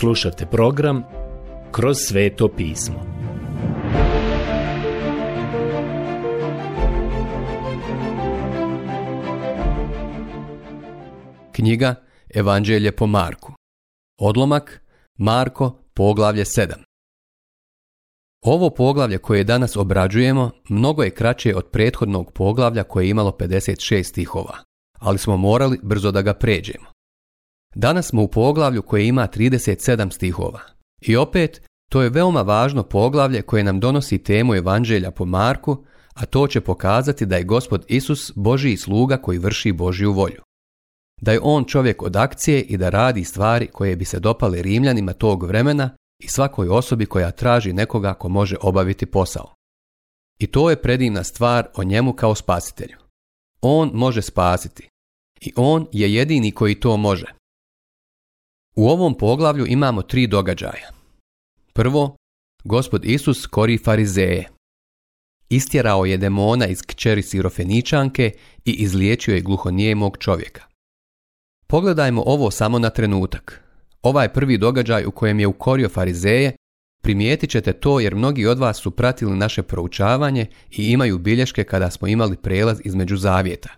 Slušajte program Kroz sveto pismo. Knjiga Evanđelje po Marku. Odlomak Marko poglavlje 7. Ovo poglavlje koje danas obrađujemo mnogo je kraće od prethodnog poglavlja koje je imalo 56 stihova, ali smo morali brzo da ga pređemo. Danas smo u poglavlju koje ima 37 stihova. I opet, to je veoma važno poglavlje koje nam donosi temu Evanđelja po Marku, a to će pokazati da je Gospod Isus Božiji sluga koji vrši Božiju volju. Da je on čovjek od akcije i da radi stvari koje bi se dopale Rimljanima tog vremena i svakoj osobi koja traži nekoga ko može obaviti posao. I to je predivna stvar o njemu kao spasitelju. On može spasiti. I on je jedini koji to može. U ovom poglavlju imamo tri događaja. Prvo, gospod Isus kori farizeje. Istjerao je demona iz kćeri sirofeničanke i izliječio je gluhonijemog čovjeka. Pogledajmo ovo samo na trenutak. Ovaj prvi događaj u kojem je ukorio farizeje, primijetit ćete to jer mnogi od vas su pratili naše proučavanje i imaju bilješke kada smo imali prelaz između zavjeta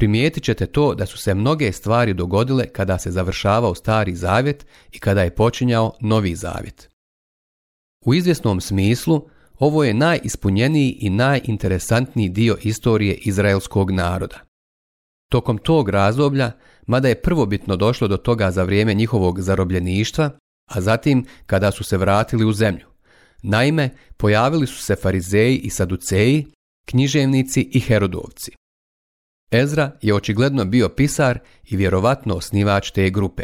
primijetit ćete to da su se mnoge stvari dogodile kada se završavao stari zavjet i kada je počinjao novi zavjet. U izvjesnom smislu, ovo je najispunjeniji i najinteresantniji dio istorije izraelskog naroda. Tokom tog razdoblja, mada je prvobitno došlo do toga za vrijeme njihovog zarobljeništva, a zatim kada su se vratili u zemlju. Naime, pojavili su se farizeji i saduceji, književnici i herodovci. Ezra je očigledno bio pisar i vjerovatno osnivač te grupe.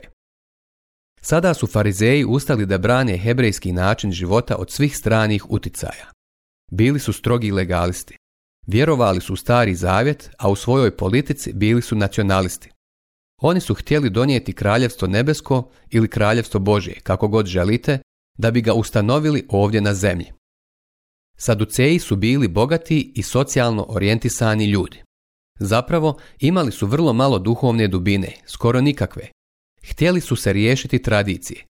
Sada su farizeji ustali da brane hebrejski način života od svih stranih uticaja. Bili su strogi legalisti. Vjerovali su u stari zavjet, a u svojoj politici bili su nacionalisti. Oni su htjeli donijeti kraljevstvo nebesko ili kraljevstvo Božje, kako god želite, da bi ga ustanovili ovdje na zemlji. Saduceji su bili bogati i socijalno orijentisani ljudi. Zapravo, imali su vrlo malo duhovne dubine, skoro nikakve. Htjeli su se riješiti tradicije.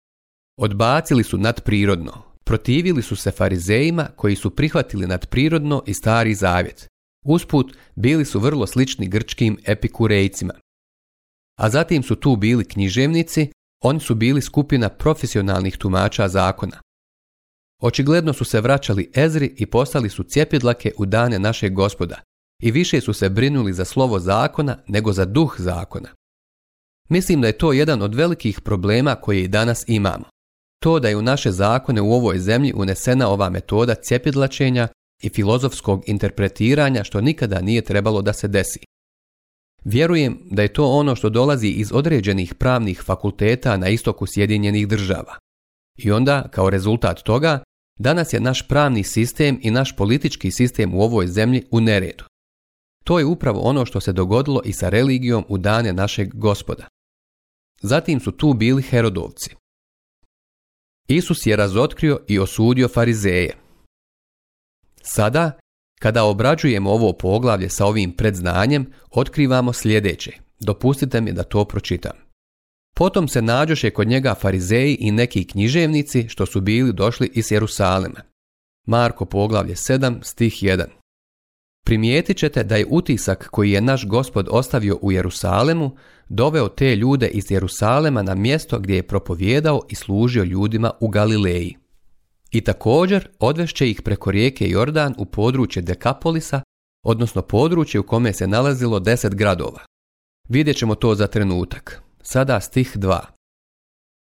Odbacili su nadprirodno, protivili su se farizejima koji su prihvatili nadprirodno i stari zavjet. Usput, bili su vrlo slični grčkim epikurejcima. A zatim su tu bili književnici, oni su bili skupina profesionalnih tumača zakona. Očigledno su se vraćali Ezri i postali su cjepidlake u dane našeg gospoda, i više su se brinuli za slovo zakona nego za duh zakona. Mislim da je to jedan od velikih problema koje i danas imamo. To da je u naše zakone u ovoj zemlji unesena ova metoda cjepidlačenja i filozofskog interpretiranja što nikada nije trebalo da se desi. Vjerujem da je to ono što dolazi iz određenih pravnih fakulteta na istoku Sjedinjenih država. I onda, kao rezultat toga, danas je naš pravni sistem i naš politički sistem u ovoj zemlji u neredu. To je upravo ono što se dogodilo i sa religijom u dane našeg gospoda. Zatim su tu bili Herodovci. Isus je razotkrio i osudio farizeje. Sada, kada obrađujemo ovo poglavlje sa ovim predznanjem, otkrivamo sljedeće. Dopustite mi da to pročitam. Potom se nađoše kod njega farizeji i neki književnici što su bili došli iz Jerusalema. Marko poglavlje 7 stih 1 primijetit ćete da je utisak koji je naš gospod ostavio u Jerusalemu doveo te ljude iz Jerusalema na mjesto gdje je propovjedao i služio ljudima u Galileji. I također odvešće ih preko rijeke Jordan u područje Dekapolisa, odnosno područje u kome se nalazilo deset gradova. Vidjet ćemo to za trenutak. Sada stih 2.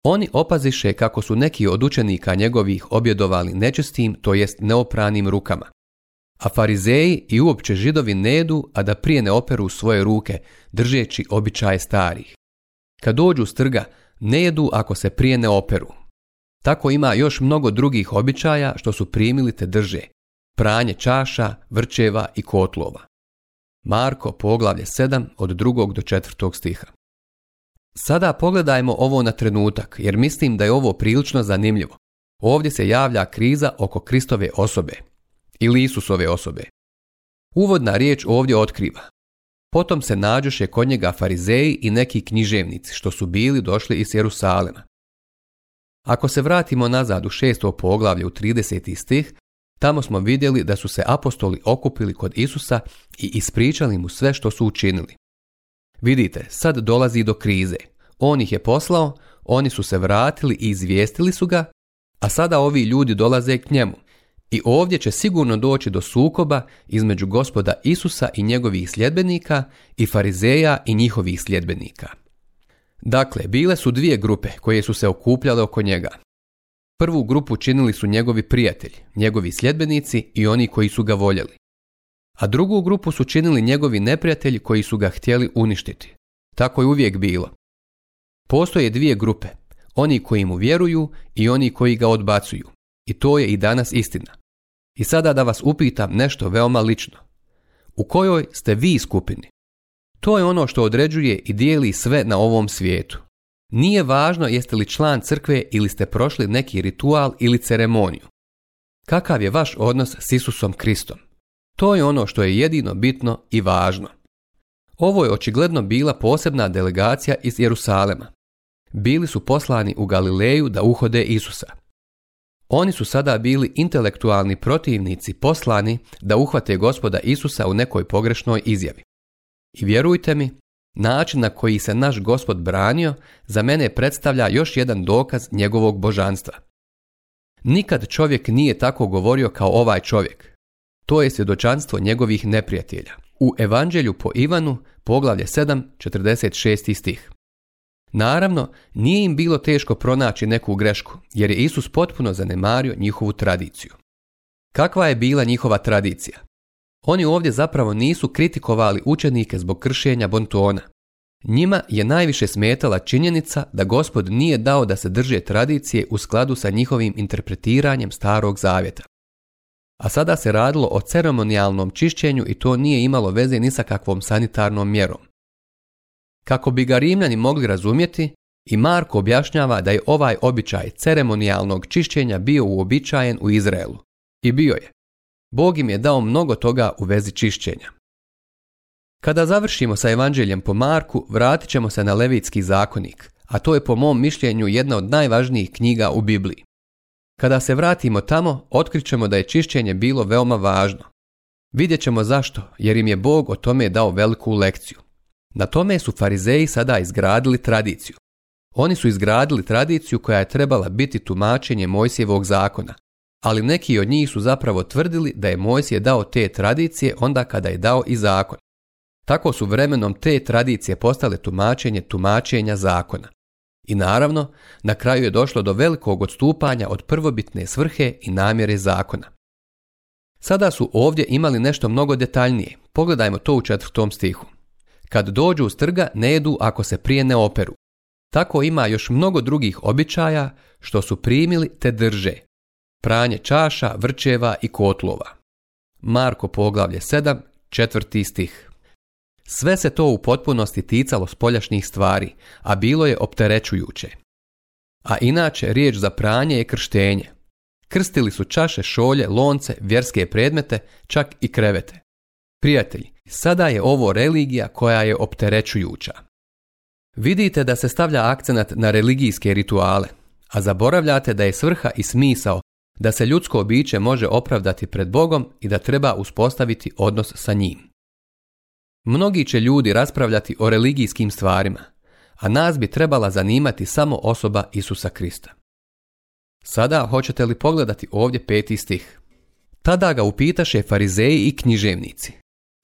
Oni opaziše kako su neki od učenika njegovih objedovali nečistim, to jest neopranim rukama. A farizeji i uopće židovi ne jedu, a da prije ne operu svoje ruke, držeći običaje starih. Kad dođu s trga, ne jedu ako se prije ne operu. Tako ima još mnogo drugih običaja što su primili te drže. Pranje čaša, vrčeva i kotlova. Marko poglavlje 7 od 2. do 4. stiha. Sada pogledajmo ovo na trenutak, jer mislim da je ovo prilično zanimljivo. Ovdje se javlja kriza oko Kristove osobe ili Isusove osobe. Uvodna riječ ovdje otkriva. Potom se nađoše kod njega farizeji i neki književnici što su bili došli iz Jerusalema. Ako se vratimo nazad u šesto poglavlje u 30. stih, tamo smo vidjeli da su se apostoli okupili kod Isusa i ispričali mu sve što su učinili. Vidite, sad dolazi do krize. On ih je poslao, oni su se vratili i izvijestili su ga, a sada ovi ljudi dolaze k njemu. I ovdje će sigurno doći do sukoba između gospoda Isusa i njegovih sljedbenika i farizeja i njihovih sljedbenika. Dakle, bile su dvije grupe koje su se okupljale oko njega. Prvu grupu činili su njegovi prijatelji, njegovi sljedbenici i oni koji su ga voljeli. A drugu grupu su činili njegovi neprijatelji koji su ga htjeli uništiti. Tako je uvijek bilo. Postoje dvije grupe, oni koji mu vjeruju i oni koji ga odbacuju. I to je i danas istina. I sada da vas upitam nešto veoma lično. U kojoj ste vi skupini? To je ono što određuje i dijeli sve na ovom svijetu. Nije važno jeste li član crkve ili ste prošli neki ritual ili ceremoniju. Kakav je vaš odnos s Isusom Kristom? To je ono što je jedino bitno i važno. Ovo je očigledno bila posebna delegacija iz Jerusalema. Bili su poslani u Galileju da uhode Isusa. Oni su sada bili intelektualni protivnici poslani da uhvate gospoda Isusa u nekoj pogrešnoj izjavi. I vjerujte mi, način na koji se naš gospod branio za mene predstavlja još jedan dokaz njegovog božanstva. Nikad čovjek nije tako govorio kao ovaj čovjek. To je svjedočanstvo njegovih neprijatelja. U Evanđelju po Ivanu, poglavlje 7, 46. stih. Naravno, nije im bilo teško pronaći neku grešku, jer je Isus potpuno zanemario njihovu tradiciju. Kakva je bila njihova tradicija? Oni ovdje zapravo nisu kritikovali učenike zbog kršenja bontona. Njima je najviše smetala činjenica da gospod nije dao da se drže tradicije u skladu sa njihovim interpretiranjem starog zavjeta. A sada se radilo o ceremonijalnom čišćenju i to nije imalo veze ni sa kakvom sanitarnom mjerom. Kako bi ga rimljani mogli razumjeti, i Marko objašnjava da je ovaj običaj ceremonijalnog čišćenja bio uobičajen u Izraelu. I bio je. Bog im je dao mnogo toga u vezi čišćenja. Kada završimo sa evanđeljem po Marku, vratit ćemo se na Levitski zakonik, a to je po mom mišljenju jedna od najvažnijih knjiga u Bibliji. Kada se vratimo tamo, otkrićemo da je čišćenje bilo veoma važno. Vidjet ćemo zašto, jer im je Bog o tome dao veliku lekciju. Na tome su farizeji sada izgradili tradiciju. Oni su izgradili tradiciju koja je trebala biti tumačenje Mojsijevog zakona, ali neki od njih su zapravo tvrdili da je Mojsije dao te tradicije onda kada je dao i zakon. Tako su vremenom te tradicije postale tumačenje tumačenja zakona. I naravno, na kraju je došlo do velikog odstupanja od prvobitne svrhe i namjere zakona. Sada su ovdje imali nešto mnogo detaljnije. Pogledajmo to u četvrtom stihu. Kad dođu s trga ne jedu ako se prije ne operu. Tako ima još mnogo drugih običaja što su primili te drže. Pranje čaša, vrčeva i kotlova. Marko poglavlje 7, četvrti stih. Sve se to u potpunosti ticalo spoljašnjih stvari, a bilo je opterećujuće. A inače, riječ za pranje je krštenje. Krstili su čaše, šolje, lonce, vjerske predmete, čak i krevete. Prijatelji, Sada je ovo religija koja je opterećujuća. Vidite da se stavlja akcenat na religijske rituale, a zaboravljate da je svrha i smisao da se ljudsko biće može opravdati pred Bogom i da treba uspostaviti odnos sa njim. Mnogi će ljudi raspravljati o religijskim stvarima, a nas bi trebala zanimati samo osoba Isusa Krista. Sada hoćete li pogledati ovdje peti stih? Tada ga upitaše farizeji i književnici,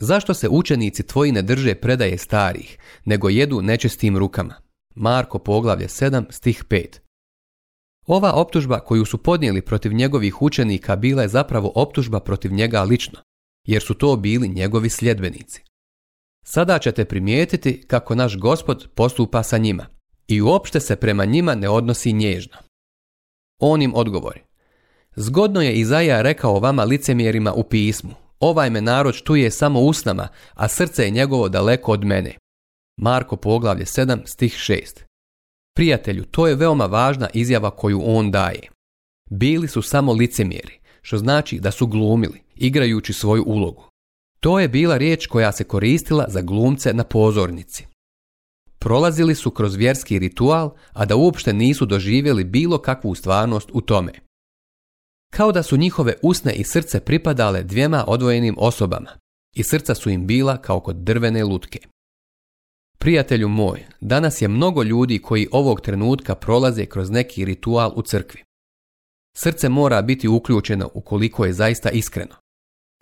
Zašto se učenici tvoji ne drže predaje starih, nego jedu nečistim rukama? Marko poglavlje 7 stih 5 Ova optužba koju su podnijeli protiv njegovih učenika bila je zapravo optužba protiv njega lično, jer su to bili njegovi sljedbenici. Sada ćete primijetiti kako naš gospod postupa sa njima i uopšte se prema njima ne odnosi nježno. On im odgovori. Zgodno je Izaja rekao vama licemjerima u pismu, Ovaj me narod je samo usnama, a srce je njegovo daleko od mene. Marko poglavlje 7 stih 6 Prijatelju, to je veoma važna izjava koju on daje. Bili su samo licemjeri, što znači da su glumili, igrajući svoju ulogu. To je bila riječ koja se koristila za glumce na pozornici. Prolazili su kroz vjerski ritual, a da uopšte nisu doživjeli bilo kakvu stvarnost u tome kao da su njihove usne i srce pripadale dvijema odvojenim osobama i srca su im bila kao kod drvene lutke. Prijatelju moj, danas je mnogo ljudi koji ovog trenutka prolaze kroz neki ritual u crkvi. Srce mora biti uključeno ukoliko je zaista iskreno.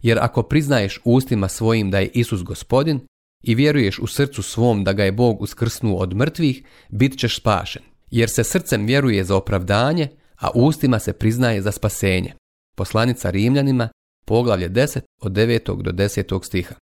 Jer ako priznaješ ustima svojim da je Isus gospodin i vjeruješ u srcu svom da ga je Bog uskrsnuo od mrtvih, bit ćeš spašen. Jer se srcem vjeruje za opravdanje, a ustima se priznaje za spasenje. Poslanica Rimljanima, poglavlje 10 od 9. do 10. stiha.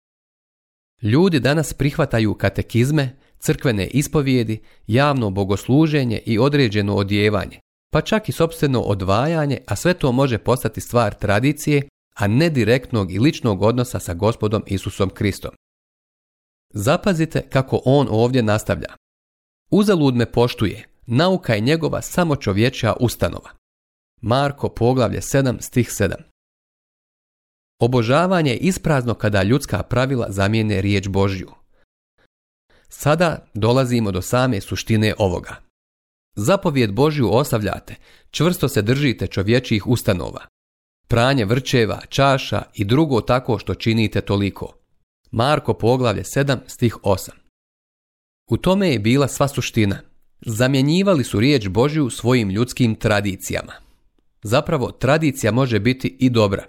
Ljudi danas prihvataju katekizme, crkvene ispovijedi, javno bogosluženje i određeno odjevanje, pa čak i sobstveno odvajanje, a sve to može postati stvar tradicije, a ne direktnog i ličnog odnosa sa gospodom Isusom Kristom. Zapazite kako on ovdje nastavlja. Uzalud me poštuje, nauka je njegova samo čovječa ustanova. Marko poglavlje 7 stih 7 Obožavanje je isprazno kada ljudska pravila zamijene riječ Božju. Sada dolazimo do same suštine ovoga. Zapovjed Božju ostavljate, čvrsto se držite čovječih ustanova. Pranje vrčeva, čaša i drugo tako što činite toliko. Marko poglavlje 7 stih 8 U tome je bila sva suština – Zamjenjivali su riječ Božju svojim ljudskim tradicijama. Zapravo, tradicija može biti i dobra.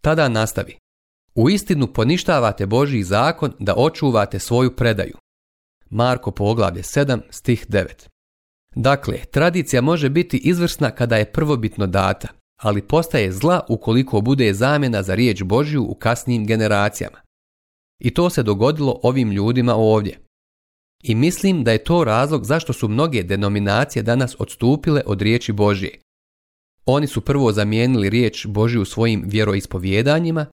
Tada nastavi. U istinu poništavate Božji zakon da očuvate svoju predaju. Marko poglavlje 7 stih 9. Dakle, tradicija može biti izvrsna kada je prvobitno data, ali postaje zla ukoliko bude zamjena za riječ Božju u kasnijim generacijama. I to se dogodilo ovim ljudima ovdje. I mislim da je to razlog zašto su mnoge denominacije danas odstupile od riječi Božje. Oni su prvo zamijenili riječ Božju svojim vjeroispovjedanjima,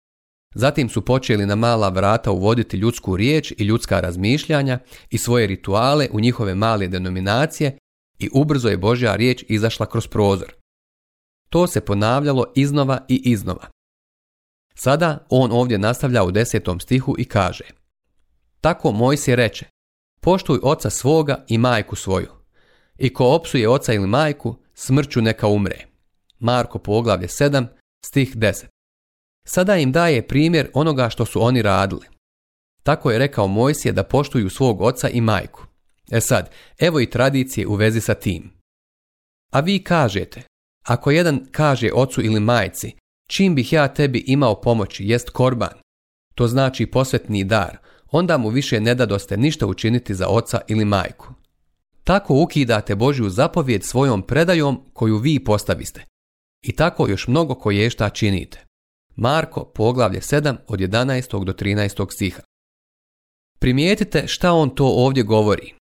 zatim su počeli na mala vrata uvoditi ljudsku riječ i ljudska razmišljanja i svoje rituale u njihove male denominacije i ubrzo je Božja riječ izašla kroz prozor. To se ponavljalo iznova i iznova. Sada on ovdje nastavlja u desetom stihu i kaže Tako Moj se reče Poštuj oca svoga i majku svoju. I ko opsuje oca ili majku, smrću neka umre. Marko poglavlje 7, stih 10. Sada im daje primjer onoga što su oni radili. Tako je rekao Mojsije da poštuju svog oca i majku. E sad, evo i tradicije u vezi sa tim. A vi kažete, ako jedan kaže ocu ili majci, čim bih ja tebi imao pomoći jest korban, to znači posvetni dar, onda mu više ne dadoste ništa učiniti za oca ili majku. Tako ukidate Božju zapovjed svojom predajom koju vi postaviste. I tako još mnogo koješta činite. Marko, poglavlje 7 od 11. do 13. stiha. Primijetite šta on to ovdje govori.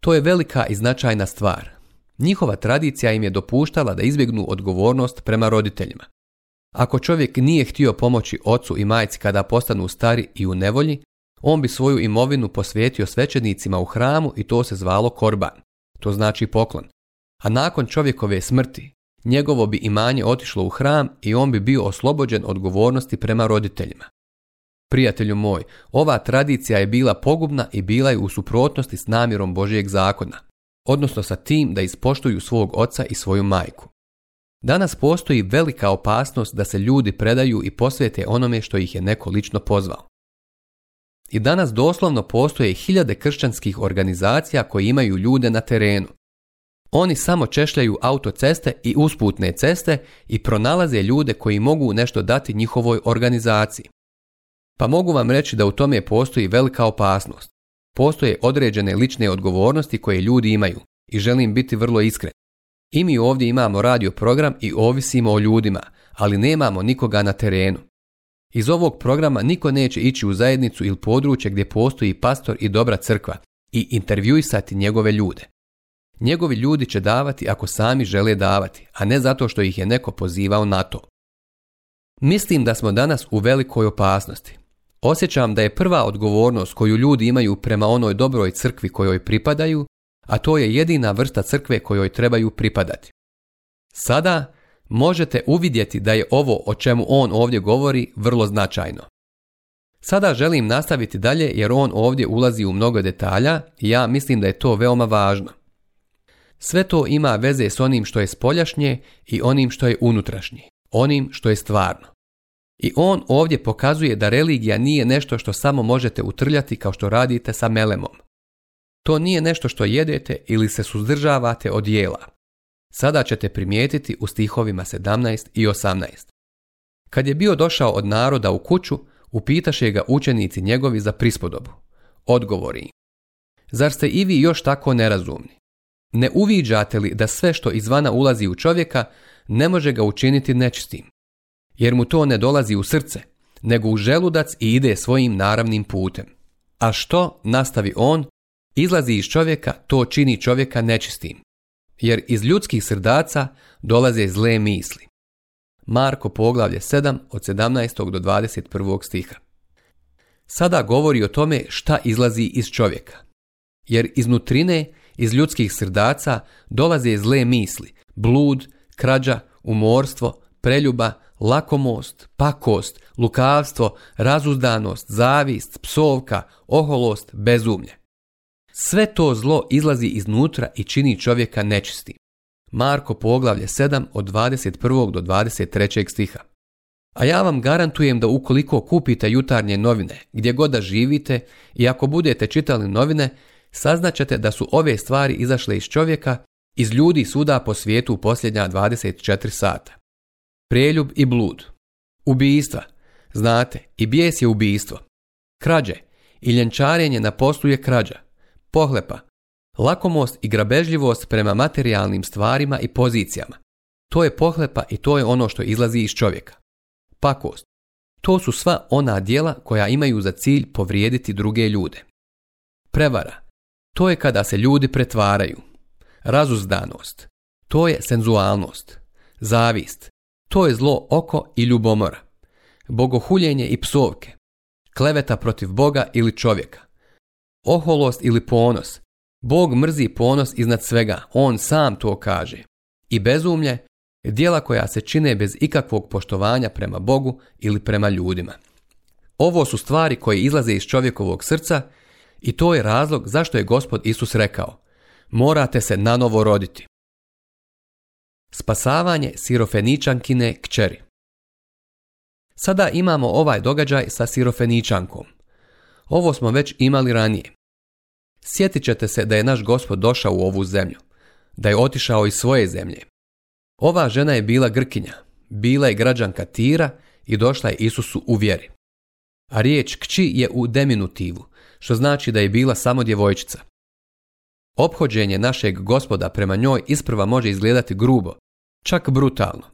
To je velika i značajna stvar. Njihova tradicija im je dopuštala da izbjegnu odgovornost prema roditeljima. Ako čovjek nije htio pomoći ocu i majci kada postanu stari i u nevolji, on bi svoju imovinu posvetio svećenicima u hramu i to se zvalo korban, to znači poklon. A nakon čovjekove smrti, njegovo bi imanje otišlo u hram i on bi bio oslobođen odgovornosti prema roditeljima. Prijatelju moj, ova tradicija je bila pogubna i bila je u suprotnosti s namjerom Božijeg zakona, odnosno sa tim da ispoštuju svog oca i svoju majku. Danas postoji velika opasnost da se ljudi predaju i posvete onome što ih je neko lično pozvao. I danas doslovno postoje hiljade kršćanskih organizacija koji imaju ljude na terenu. Oni samo češljaju autoceste i usputne ceste i pronalaze ljude koji mogu nešto dati njihovoj organizaciji. Pa mogu vam reći da u tome postoji velika opasnost. Postoje određene lične odgovornosti koje ljudi imaju i želim biti vrlo iskren. I mi ovdje imamo radio program i ovisimo o ljudima, ali nemamo nikoga na terenu. Iz ovog programa niko neće ići u zajednicu ili područje gdje postoji pastor i dobra crkva i intervjuisati njegove ljude. Njegovi ljudi će davati ako sami žele davati, a ne zato što ih je neko pozivao na to. Mislim da smo danas u velikoj opasnosti. Osjećam da je prva odgovornost koju ljudi imaju prema onoj dobroj crkvi kojoj pripadaju, a to je jedina vrsta crkve kojoj trebaju pripadati. Sada možete uvidjeti da je ovo o čemu on ovdje govori vrlo značajno. Sada želim nastaviti dalje jer on ovdje ulazi u mnogo detalja i ja mislim da je to veoma važno. Sve to ima veze s onim što je spoljašnje i onim što je unutrašnje, onim što je stvarno. I on ovdje pokazuje da religija nije nešto što samo možete utrljati kao što radite sa melemom. To nije nešto što jedete ili se suzdržavate od jela. Sada ćete primijetiti u stihovima 17 i 18. Kad je bio došao od naroda u kuću, upitaše ga učenici njegovi za prispodobu. Odgovori Zar ste i vi još tako nerazumni? Ne uviđate li da sve što izvana ulazi u čovjeka ne može ga učiniti nečistim? Jer mu to ne dolazi u srce, nego u želudac i ide svojim naravnim putem. A što, nastavi on, izlazi iz čovjeka, to čini čovjeka nečistim jer iz ljudskih srdaca dolaze zle misli. Marko poglavlje 7 od 17. do 21. stiha. Sada govori o tome šta izlazi iz čovjeka. Jer iz nutrine, iz ljudskih srdaca dolaze zle misli, blud, krađa, umorstvo, preljuba, lakomost, pakost, lukavstvo, razuzdanost, zavist, psovka, oholost, bezumlje. Sve to zlo izlazi iznutra i čini čovjeka nečistim. Marko poglavlje 7 od 21. do 23. stiha. A ja vam garantujem da ukoliko kupite jutarnje novine, gdje god da živite i ako budete čitali novine, saznaćete da su ove stvari izašle iz čovjeka, iz ljudi suda po svijetu u posljednja 24 sata. Preljub i blud. Ubijstva. Znate, i bijes je ubijstvo. Krađe. I ljenčarenje na poslu je krađa pohlepa, lakomost i grabežljivost prema materijalnim stvarima i pozicijama. To je pohlepa i to je ono što izlazi iz čovjeka. Pakost. To su sva ona djela koja imaju za cilj povrijediti druge ljude. Prevara. To je kada se ljudi pretvaraju. Razuzdanost. To je senzualnost. Zavist. To je zlo oko i ljubomora. Bogohuljenje i psovke. Kleveta protiv Boga ili čovjeka oholost ili ponos. Bog mrzi ponos iznad svega, on sam to kaže. I bezumlje, dijela koja se čine bez ikakvog poštovanja prema Bogu ili prema ljudima. Ovo su stvari koje izlaze iz čovjekovog srca i to je razlog zašto je gospod Isus rekao morate se nanovo roditi. Spasavanje sirofeničankine kćeri Sada imamo ovaj događaj sa sirofeničankom. Ovo smo već imali ranije. Sjetit ćete se da je naš gospod došao u ovu zemlju, da je otišao iz svoje zemlje. Ova žena je bila Grkinja, bila je građanka Tira i došla je Isusu u vjeri. A riječ kći je u deminutivu, što znači da je bila samo djevojčica. Ophođenje našeg gospoda prema njoj isprva može izgledati grubo, čak brutalno.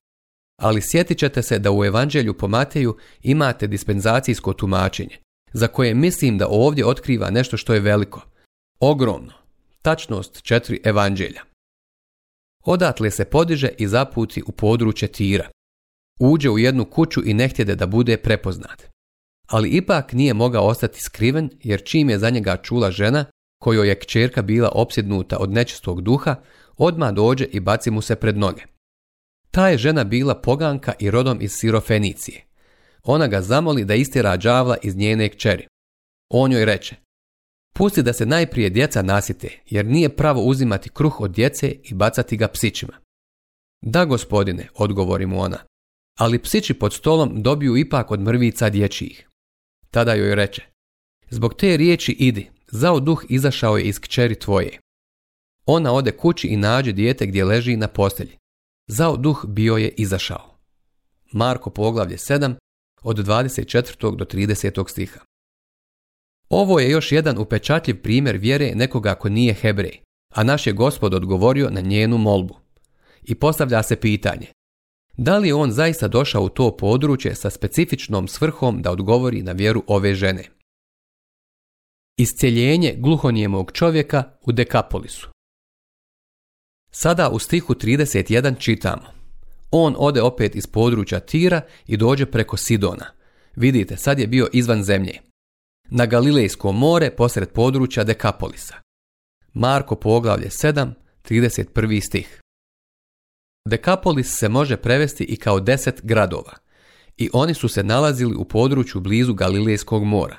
Ali sjetit ćete se da u Evanđelju po Mateju imate dispenzacijsko tumačenje, za koje mislim da ovdje otkriva nešto što je veliko. Ogromno. Tačnost četiri evanđelja. Odatle se podiže i zaputi u područje tira. Uđe u jednu kuću i ne da bude prepoznat. Ali ipak nije mogao ostati skriven jer čim je za njega čula žena, kojoj je kćerka bila opsjednuta od nečistog duha, odmah dođe i baci mu se pred noge. Ta je žena bila poganka i rodom iz Sirofenicije ona ga zamoli da istira đavla iz njene kćeri. On joj reče, pusti da se najprije djeca nasite, jer nije pravo uzimati kruh od djece i bacati ga psićima. Da, gospodine, odgovori mu ona, ali psići pod stolom dobiju ipak od mrvica dječjih. Tada joj reče, zbog te riječi idi, zao duh izašao je iz kćeri tvoje. Ona ode kući i nađe dijete gdje leži na postelji. Zao duh bio je izašao. Marko poglavlje 7, od 24. do 30. stiha. Ovo je još jedan upečatljiv primjer vjere nekoga ko nije hebrej, a naš je gospod odgovorio na njenu molbu. I postavlja se pitanje, da li je on zaista došao u to područje sa specifičnom svrhom da odgovori na vjeru ove žene? iscjeljenje gluhonijemog čovjeka u Dekapolisu Sada u stihu 31 čitamo on ode opet iz područja Tira i dođe preko Sidona. Vidite, sad je bio izvan zemlje. Na Galilejsko more posred područja Dekapolisa. Marko poglavlje 7, 31. stih. Dekapolis se može prevesti i kao deset gradova. I oni su se nalazili u području blizu Galilejskog mora.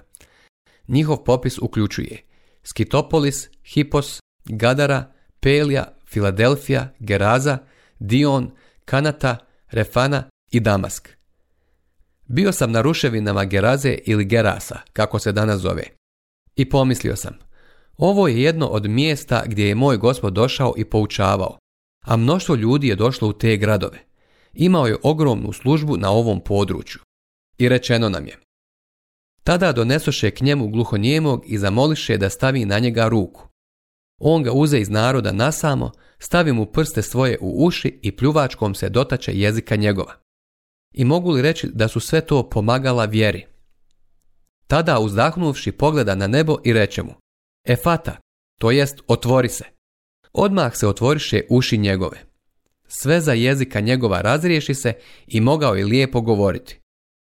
Njihov popis uključuje Skitopolis, Hipos, Gadara, Pelija, Filadelfija, Geraza, Dion, Kanata, Refana i Damask. Bio sam na ruševinama Geraze ili Gerasa, kako se danas zove. I pomislio sam, ovo je jedno od mjesta gdje je moj gospod došao i poučavao, a mnoštvo ljudi je došlo u te gradove. Imao je ogromnu službu na ovom području. I rečeno nam je. Tada donesoše k njemu gluhonijemog i zamoliše da stavi na njega ruku. On ga uze iz naroda nasamo, stavi mu prste svoje u uši i pljuvačkom se dotače jezika njegova. I mogu li reći da su sve to pomagala vjeri? Tada uzdahnuvši pogleda na nebo i reče mu, Efata, to jest otvori se. Odmah se otvoriše uši njegove. Sve za jezika njegova razriješi se i mogao je lijepo govoriti.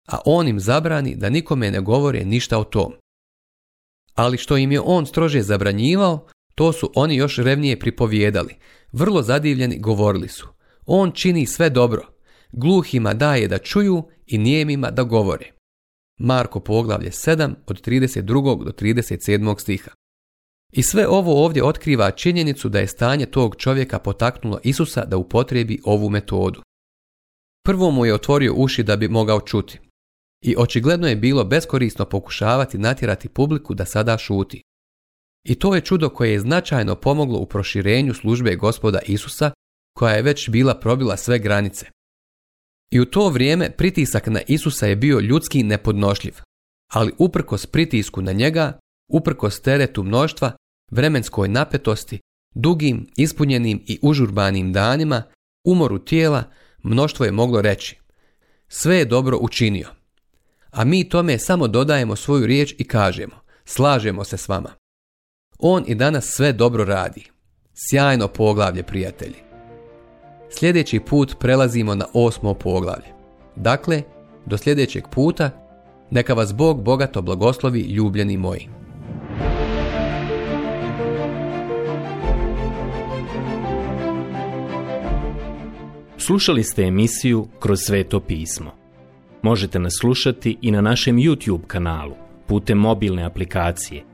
A on im zabrani da nikome ne govore ništa o tom. Ali što im je on strože zabranjivao, to su oni još revnije pripovijedali. Vrlo zadivljeni govorili su. On čini sve dobro. Gluhima daje da čuju i nijemima da govore. Marko poglavlje 7 od 32. do 37. stiha. I sve ovo ovdje otkriva činjenicu da je stanje tog čovjeka potaknulo Isusa da upotrijebi ovu metodu. Prvo mu je otvorio uši da bi mogao čuti. I očigledno je bilo beskorisno pokušavati natjerati publiku da sada šuti. I to je čudo koje je značajno pomoglo u proširenju službe gospoda Isusa, koja je već bila probila sve granice. I u to vrijeme pritisak na Isusa je bio ljudski nepodnošljiv, ali uprkos pritisku na njega, uprkos teretu mnoštva, vremenskoj napetosti, dugim, ispunjenim i užurbanim danima, umoru tijela, mnoštvo je moglo reći. Sve je dobro učinio. A mi tome samo dodajemo svoju riječ i kažemo, slažemo se s vama. On i danas sve dobro radi. Sjajno poglavlje, prijatelji. Sljedeći put prelazimo na osmo poglavlje. Dakle, do sljedećeg puta, neka vas Bog bogato blagoslovi, ljubljeni moji. Slušali ste emisiju Kroz sveto pismo. Možete nas slušati i na našem YouTube kanalu, putem mobilne aplikacije –